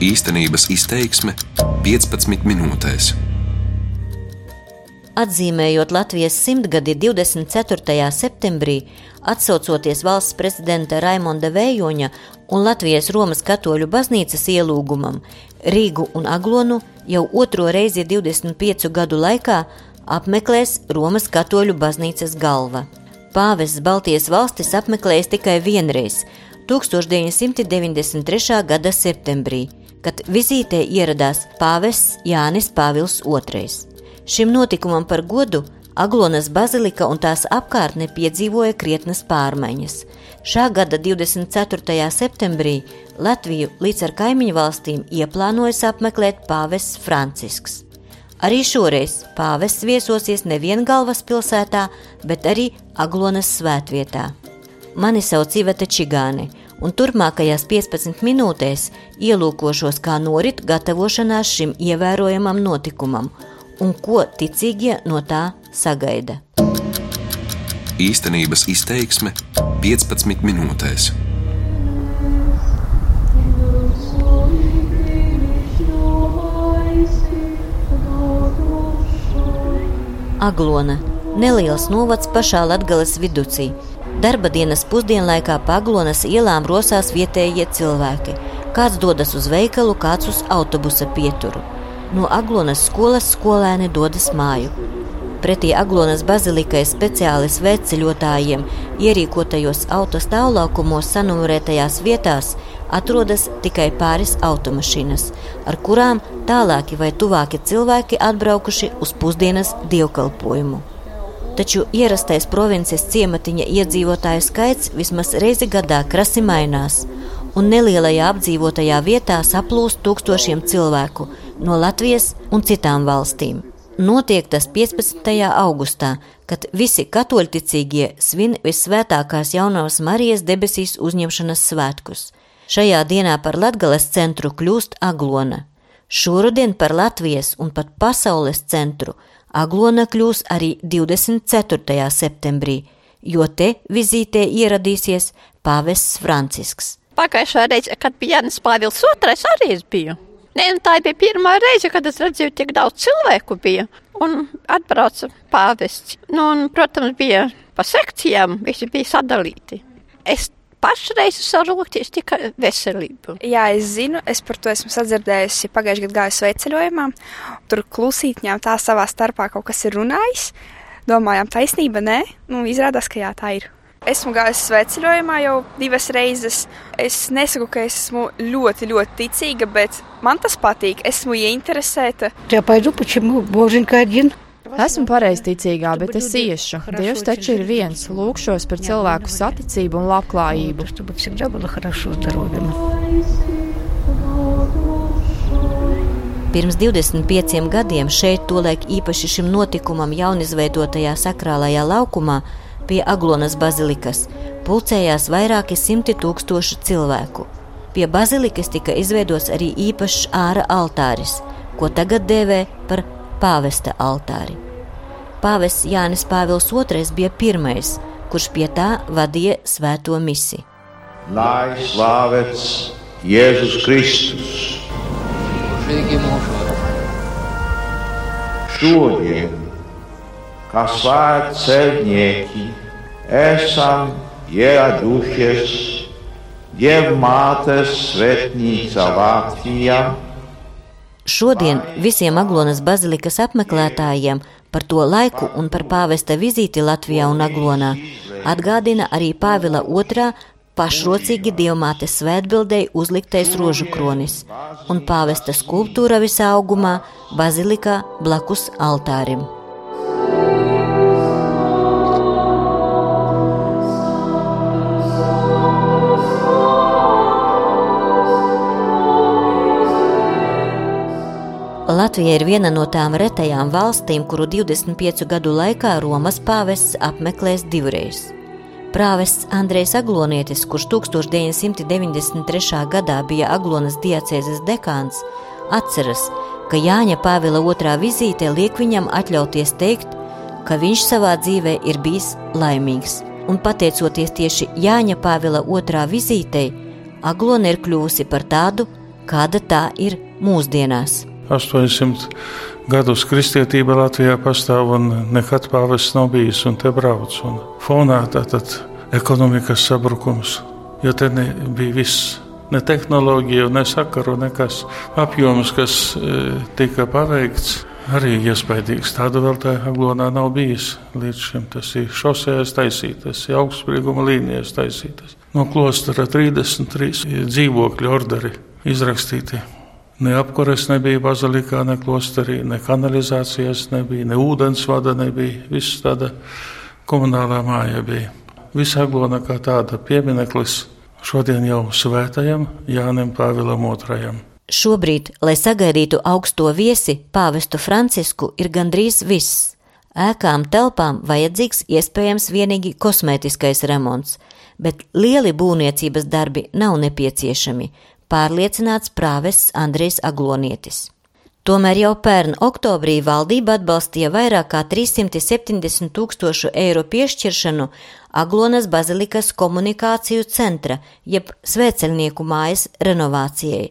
Īstenības izteiksme 15 minūtēs. Atzīmējot Latvijas simtgadi 24. septembrī, atsaucoties valsts prezidenta Raimonda Vējoņa un Latvijas Romas katoļu baznīcas ielūgumam, Rīgu un Aglonu jau otro reizi 25 gadu laikā apmeklēs Romas katoļu baznīcas galva. Pāvests Baltijas valstis apmeklējis tikai vienreiz – 1993. gada septembrī, kad vizītē ieradās pāvests Jānis Pāvils II. Šim notikumam par godu Aglonas bazilika un tās apkārtne piedzīvoja krietnas pārmaiņas. Šā gada 24. septembrī Latviju līdz ar kaimiņu valstīm ieplānojas apmeklēt pāvests Francisks. Arī šoreiz pāvests viesosies nevien galvaspilsētā, bet arī Aglonas svētvietā. Mani sauc Iveta Čigāne, un turpmākajās 15 minūtēs ielūkošos, kā norit gatavošanās šim ievērojamam notikumam un ko ticīgie no tā sagaida. Īstenības izteiksme 15 minūtēs. Aglona - neliels novads pašā Latgales viducī, Darba dienas pusdienlaikā paglonas ielām rosās vietējie cilvēki. Kāds dodas uz veikalu, kāds uz autobusa pieturu. No Aglonas skolas skolēni dodas māju. Pretī Aglonas bazilikai speciāli svētceļotājiem ierīkotajos autostāvlaukumos sanumurētajās vietās atrodas tikai pāris automašīnas, ar kurām tālāki vai tuvāki cilvēki atbraukuši uz pusdienas dievkalpojumu taču ierastais provinces ciematiņa iedzīvotāju skaits vismaz reizi gadā krasi mainās, un nelielajā apdzīvotajā vietā saplūst tūkstošiem cilvēku no Latvijas un citām valstīm. Notiek tas 15. augustā, kad visi katoļticīgie svin visvētākās jaunās Marijas debesīs uzņemšanas svētkus. Šajā dienā par Latgales centru kļūst Aglona. Šoruden par Latvijas un pat pasaules centru Aglona kļūs arī 24. septembrī, jo te vizītē ieradīsies pāvests Francisks. Pagājušā reize, kad bija Jānis Pāvils II, arī es biju. Nē, nu, tā bija pirmā reize, kad es redzēju, cik daudz cilvēku bija. Un atbrauca pāvests. Nu, un, protams, bija pa sekcijām, visi bija sadalīti. Es pašreiz sarūkties tikai veselību. Jā, es zinu, es par to esmu sadzirdējusi pagājušajā gadā gāju sveiceļojumā. Tur klusītņām tā savā starpā kaut kas ir runājis. Domājām, taisnība, nē, nu, izrādās, ka jā, tā ir. Esmu gājis sveicinājumā jau divas reizes. Es nesaku, ka es esmu ļoti, ļoti ticīga, bet man tas patīk. Esmu ieinteresēta. Я пойду, почему Боженька один. Esmu pareizticīgā, bet es iešu. Dievs taču ir viens. Lūkšos par cilvēku saticību un labklājību. Pirms 25 gadiem šeit, tolaik īpaši šim notikumam jaunizveidotajā sakrālajā laukumā pie Aglonas bazilikas, pulcējās vairāki simti tūkstoši cilvēku. Pie bazilikas tika izveidots arī īpašs āra altāris, ko tagad dēvē par pāvesta altāri. Pāvests Jānis Pāvils II bija pirmais, kurš pie tā vadīja svēto misiju. Lai slavēts Jēzus Kristus! Šodien, kā svēti ceļnieki, esam ieradušies Dievmātes svētnīca Latvijā. Šodien visiem Aglonas bazilikas apmeklētājiem par to laiku un par pāvesta vizīti Latvijā un Aglonā atgādina arī Pāvila II pašrocīgi dievmātes svētbildei uzliktais rožu kronis un pāvesta skulptūra visā augumā bazilikā blakus altārim. Latvija ir viena no tām retajām valstīm, kuru 25 gadu laikā Romas pāvests apmeklēs divreiz. Prāvests Andrejs Aglonietis, kurš 1993. gadā bija Aglonas diacēzes dekāns, atceras, ka Jāņa Pāvila otrā vizītē liek viņam atļauties teikt, ka viņš savā dzīvē ir bijis laimīgs, un pateicoties tieši Jāņa Pāvila otrā vizītei, Aglona ir kļuvusi par tādu kāda tā ir mūsdienās. 800 gadus kristietība Latvijā pastāv un nekad pāvests nav bijis un te brauc. Un fonā tātad ekonomikas sabrukums, jo te nebija viss. Ne tehnoloģija, ne sakaru, nekas apjoms, kas e, tika paveikts, arī iespaidīgs. Tāda vēl tā aglonā nav bijis līdz šim. Tas ir šosēs taisītas, ir augstsprieguma līnijas taisītas. No klostera 33 dzīvokļu orderi izrakstīti Ne apkures nebija bazilikā, ne klosterī, ne kanalizācijas nebija, ne ūdensvada nebija. Viss tāda komunālā māja bija. Visa aglona kā tāda piemineklis šodien jau svētajam Jānim Pāvilam II. Šobrīd, lai sagaidītu augsto viesi, pāvestu Francisku, ir gandrīz viss. Ēkām, telpām vajadzīgs iespējams vienīgi kosmētiskais remonts, bet lieli būvniecības darbi nav nepieciešami, pārliecināts prāvests Andrijs Aglonietis. Tomēr jau pērn oktobrī valdība atbalstīja vairāk kā 370 tūkstošu eiro piešķiršanu Aglonas bazilikas komunikāciju centra, jeb svēceļnieku mājas renovācijai.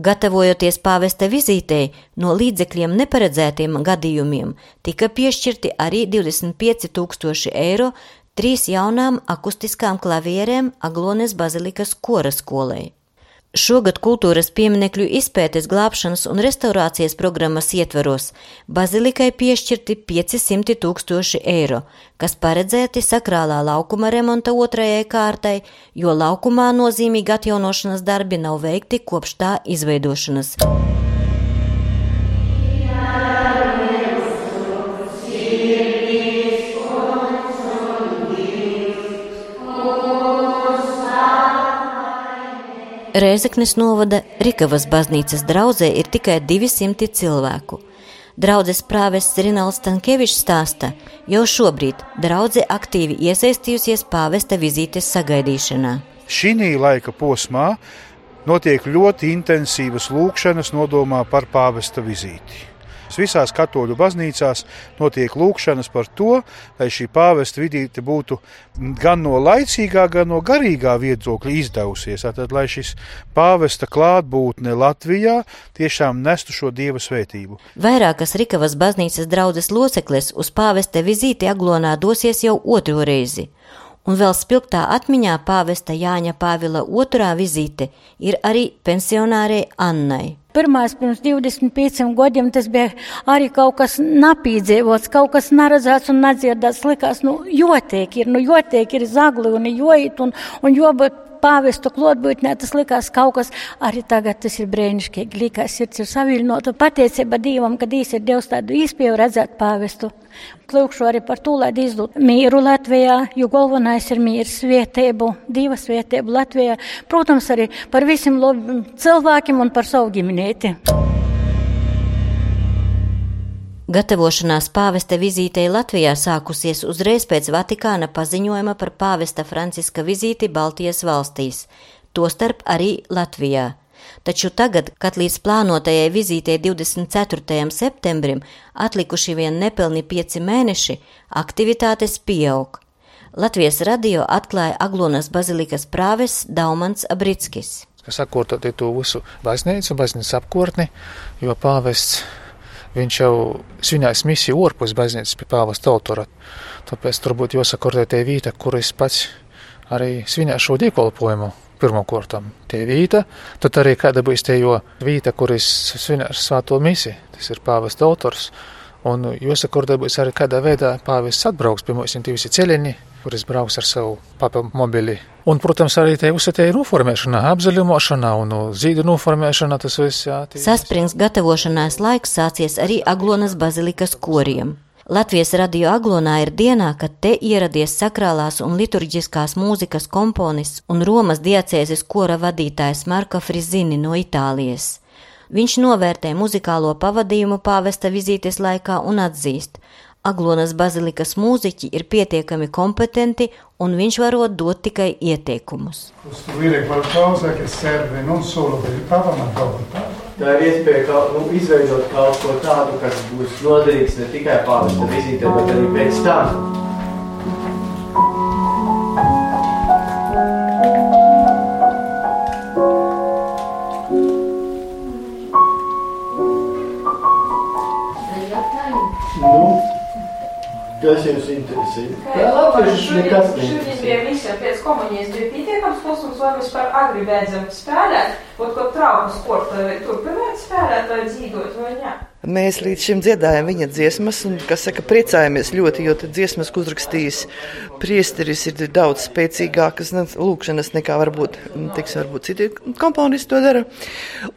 Gatavojoties pāvesta vizītei, no līdzekļiem neparedzētiem gadījumiem tika piešķirti arī 25 tūkstoši eiro trīs jaunām akustiskām klavierēm Aglonas bazilikas kora skolai. Šogad kultūras pieminekļu izpētes, glābšanas un restaurācijas programmas ietveros bazilikai piešķirti 500 tūkstoši eiro, kas paredzēti sakrālā laukuma remonta otrajai kārtai, jo laukumā nozīmīgi atjaunošanas darbi nav veikti kopš tā izveidošanas. Rēzeknes novada Rikavas baznīcas draudzē ir tikai 200 cilvēku. Draudzes prāvests Rinalds Tankievičs stāsta, jau šobrīd draudze aktīvi iesaistījusies pāvesta vizītes sagaidīšanā. Šī laika posmā notiek ļoti intensīvas lūkšanas nodomā par pāvesta vizīti. Visās katoļu baznīcās notiek lūkšanas par to, lai šī pāvesta vidīte būtu gan no laicīgā, gan no garīgā viedokļa izdevusies. Tātad, lai šis pāvesta klātbūtne Latvijā tiešām nestu šo dieva svētību. Vairākas Rikavas baznīcas draudzes locekles uz pāvesta vizīti Aglonā dosies jau otro reizi un vēl spilgtā atmiņā pāvesta Jāņa Pāvila otrā vizīte ir arī pensionārei Annai. Pirmās pirms 25 gadiem tas bija arī kaut kas napīdzīvots, kaut kas neredzēts un nedzirdēts. Likās, nu, jotiek ir, nu, jotiek ir zagli un joit un, un jobūt pāvestu klotbūtnē, tas likās kaut kas, arī tagad tas ir brēnišķīgi, likās sirds ir saviļnota, pateicība Dievam, ka Dievs ir Dievs tādu īspēju redzēt pāvestu. Lūkšu arī par to, lai izdod mīru Latvijā, jo galvenais ir mīrs vietēbu, divas vietēbu Latvijā, protams, arī par visiem cilvēkiem un par savu ģimenēti. Gatavošanās pāvesta vizītei Latvijā sākusies uzreiz pēc Vatikāna paziņojuma par pāvesta Franciska vizīti Baltijas valstīs, tostarp arī Latvijā. Taču tagad, kad līdz plānotajai vizītei 24. septembrim atlikuši vien nepilni pieci mēneši, aktivitātes pieaug. Latvijas radio atklāja Aglonas bazilikas prāves Daumans Abrickis. Kas sakotot to visu baznīcu, baznīcas apkārtni, jo pāvests viņš jau svinēs misiju ārpus baznīcas pie pāvesta autora. Tāpēc turbūt jāsakortē tie vīta, kur es pats arī svinēšu šo dievkalpojumu. Pirmkārt, tie vīta, tad arī kāda būs tie jo vīta, kuris svinēs svēto misiju. Tas ir pāvesta autors. Un jāsakortē būs arī kādā veidā pāvests atbrauks pie mums, tie visi ceļiņi, kuris brauks ar savu papu mobili. Un, protams, arī te uzsētīja noformēšanā, apzaļumošanā un zīdu noformēšanā tas viss jā. Saspringts gatavošanās laiks sācies arī Aglonas bazilikas koriem. Latvijas radio Aglonā ir dienā, kad te ieradies sakrālās un liturģiskās mūzikas komponists un Romas diacēzes kora vadītājs Marko Frizini no Itālijas. Viņš novērtē muzikālo pavadījumu pāvesta vizītes laikā un atzīst, Aglonas bazilikas mūziķi ir pietiekami kompetenti, un viņš var dot tikai ieteikumus. Tā ir iespēja ka, nu, izveidot kaut ko tādu, kas būs noderīgs ne tikai pāri vizītēm, bet arī pēc tam. Nu, kas jūs interesē? Tā latviešu nekas Šodien bija visiem pēc komunijas bija pietiekams klusums, vai mēs par agri beidzam spēlēt, kaut ko traumu sporta turpināt spēlēt vai dzīvot vai ne. Mēs līdz šim dziedājām viņa dziesmas, un, kas saka, priecājamies ļoti, jo dziesmas, ko uzrakstījis priesteris, ir daudz spēcīgākas lūkšanas nekā varbūt, teiksim, varbūt citi komponisti to dara.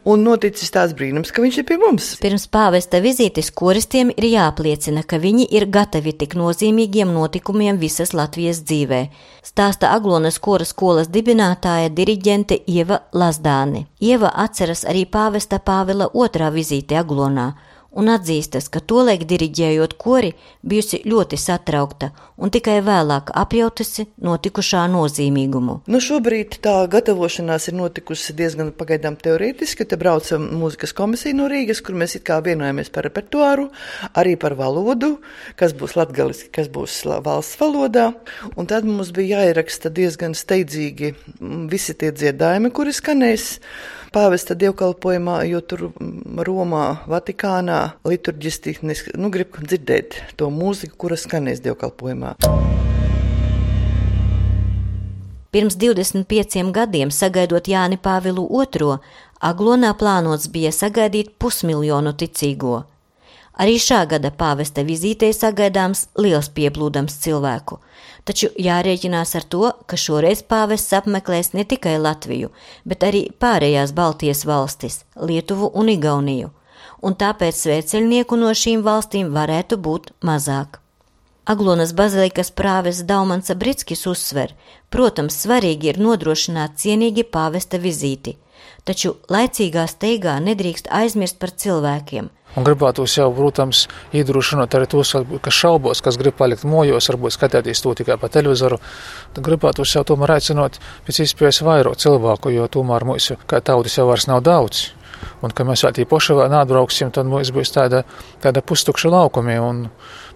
Un noticis tāds brīnums, ka viņš ir pie mums. Pirms pāvesta vizītes koristiem ir jāapliecina, ka viņi ir gatavi tik nozīmīgiem notikumiem visas Latvijas dzīvē. Stāsta Aglonas kora skolas dibinātāja diriģente Ieva Lazdāni. Ieva atceras arī pāvesta Pāvila otrā vizīte Aglonā un atzīstas, ka tolaik diriģējot kori bijusi ļoti satraukta un tikai vēlāk apjautusi notikušā nozīmīgumu. Nu, šobrīd tā gatavošanās ir notikusi diezgan pagaidām teorētiski. Te brauca mūzikas komisija no Rīgas, kur mēs it kā vienojamies par repertuāru, arī par valodu, kas būs latgaliski, kas būs valsts valodā. Un tad mums bija jāieraksta diezgan steidzīgi visi tie dziedājumi, kuri skanēs pāvesta dievkalpojumā, jo tur mm, Romā, Vatikānā liturģiski nu, grib dzirdēt to mūziku, kura skanēs dievkalpojumā. Pirms 25 gadiem, sagaidot Jāni Pāvilu II, Aglonā plānots bija sagaidīt pusmiljonu ticīgo. Arī šā gada pāvesta vizītē sagaidāms liels pieplūdams cilvēku, taču jārēķinās ar to, ka šoreiz pāvests apmeklēs ne tikai Latviju, bet arī pārējās Baltijas valstis - Lietuvu un Igauniju, un tāpēc svēceļnieku no šīm valstīm varētu būt mazāk. Aglonas bazilikas prāves Daumansa Britskis uzsver, protams, svarīgi ir nodrošināt cienīgi pāvesta vizīti, taču laicīgā steigā nedrīkst aizmirst par cilvēkiem – Un gribētos jau, protams, iedrošināt arī tos, kas šaubos, kas grib palikt mojos, varbūt skatīties to tikai pa televizoru. Tad gribētos jau tomēr aicināt pēc iespējas vairāk cilvēku, jo tomēr mūsu kā tautas jau vairs nav daudz. Un, kad mēs vēl tī poši vēl nābrauksim, tad mums būs tāda, tāda pustukša laukumi, un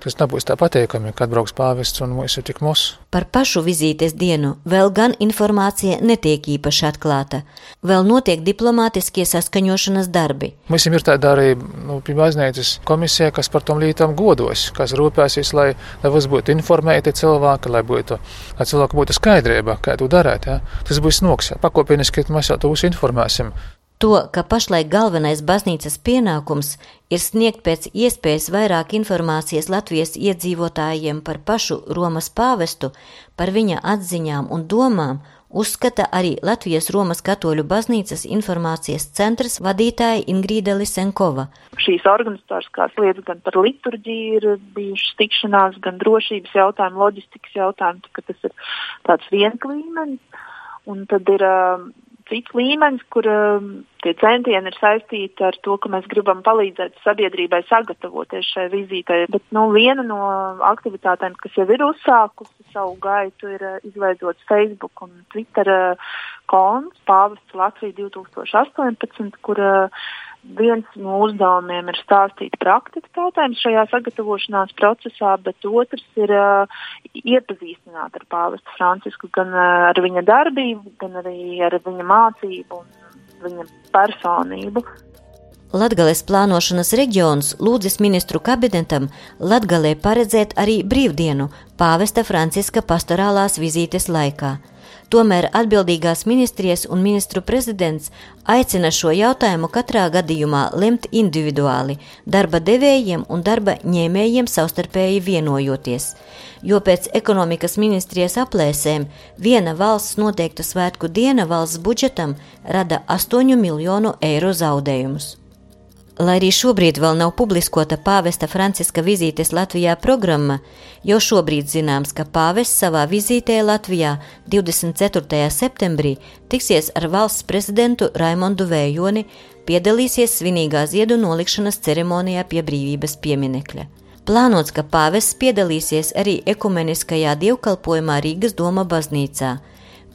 tas nebūs tā pateikami, kad brauks pāvests un mums ir tik mos. Par pašu vizītes dienu vēl gan informācija netiek īpaši atklāta. Vēl notiek diplomātiskie saskaņošanas darbi. Mums ir tāda arī nu, baznīcas komisija, kas par tom lītām godos, kas rūpēsies, lai, lai mums būtu informēti cilvēki, lai, būtu, lai cilvēki būtu skaidrība, kā to darīt. Ja? Tas būs noks, pakopiniski mēs jau to informēsim. To, ka pašlaik galvenais baznīcas pienākums ir sniegt pēc iespējas vairāk informācijas Latvijas iedzīvotājiem par pašu Romas pāvestu, par viņa atziņām un domām, uzskata arī Latvijas Romas katoļu baznīcas informācijas centras vadītāja Ingrīda Lisenkova. Šīs organizatoriskās lietas gan par liturģiju ir bijušas tikšanās, gan drošības jautājumu, loģistikas jautājumu, ka tas ir tāds viens līmenis. Un tad ir uh, cits līmenis, kur tie centieni ir saistīti ar to, ka mēs gribam palīdzēt sabiedrībai sagatavoties šai vizītei. Bet nu, viena no aktivitātēm, kas jau ir uzsākusi savu gaitu, ir uh, izveidots Facebook un Twitter uh, konts Pāvests Latvija 2018, kur uh, viens no uzdevumiem ir stāstīt par aktivitātēm šajā sagatavošanās procesā, bet otrs ir uh, iepazīstināt ar pāvestu Francisku gan uh, ar viņa darbību, gan arī ar viņa mācību un viņa personību. Latgales plānošanas reģions lūdzis ministru kabinetam Latgalē paredzēt arī brīvdienu pāvesta Franciska pastorālās vizītes laikā. Tomēr atbildīgās ministrijas un ministru prezidents aicina šo jautājumu katrā gadījumā lemt individuāli, darba devējiem un darba ņēmējiem savstarpēji vienojoties, jo pēc ekonomikas ministrijas aplēsēm viena valsts noteikta svētku diena valsts budžetam rada 8 miljonu eiro zaudējumus. Lai arī šobrīd vēl nav publiskota pāvesta Franciska vizītes Latvijā programma, jau šobrīd zināms, ka pāvests savā vizītē Latvijā 24. septembrī tiksies ar valsts prezidentu Raimondu Vējoni, piedalīsies svinīgā ziedu nolikšanas ceremonijā pie brīvības pieminekļa. Plānots, ka pāvests piedalīsies arī ekumeniskajā dievkalpojumā Rīgas doma baznīcā,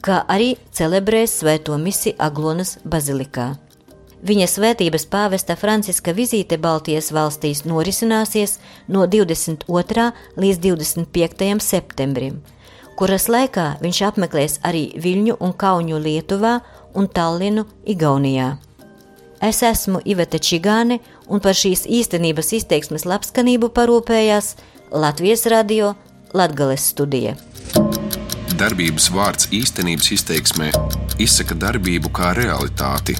kā arī celebrēs svēto misi Aglonas bazilikā. Viņa svētības pāvesta Franciska vizīte Baltijas valstīs norisināsies no 22. līdz 25. septembrim, kuras laikā viņš apmeklēs arī Viļņu un Kauniju Lietuvā un Tallinu Igaunijā. Es esmu Iveta Čigāne, un par šīs īstenības izteiksmes labskanību parūpējās Latvijas radio Latgales studija. Darbības vārds īstenības izteiksmē izsaka darbību kā realitāti.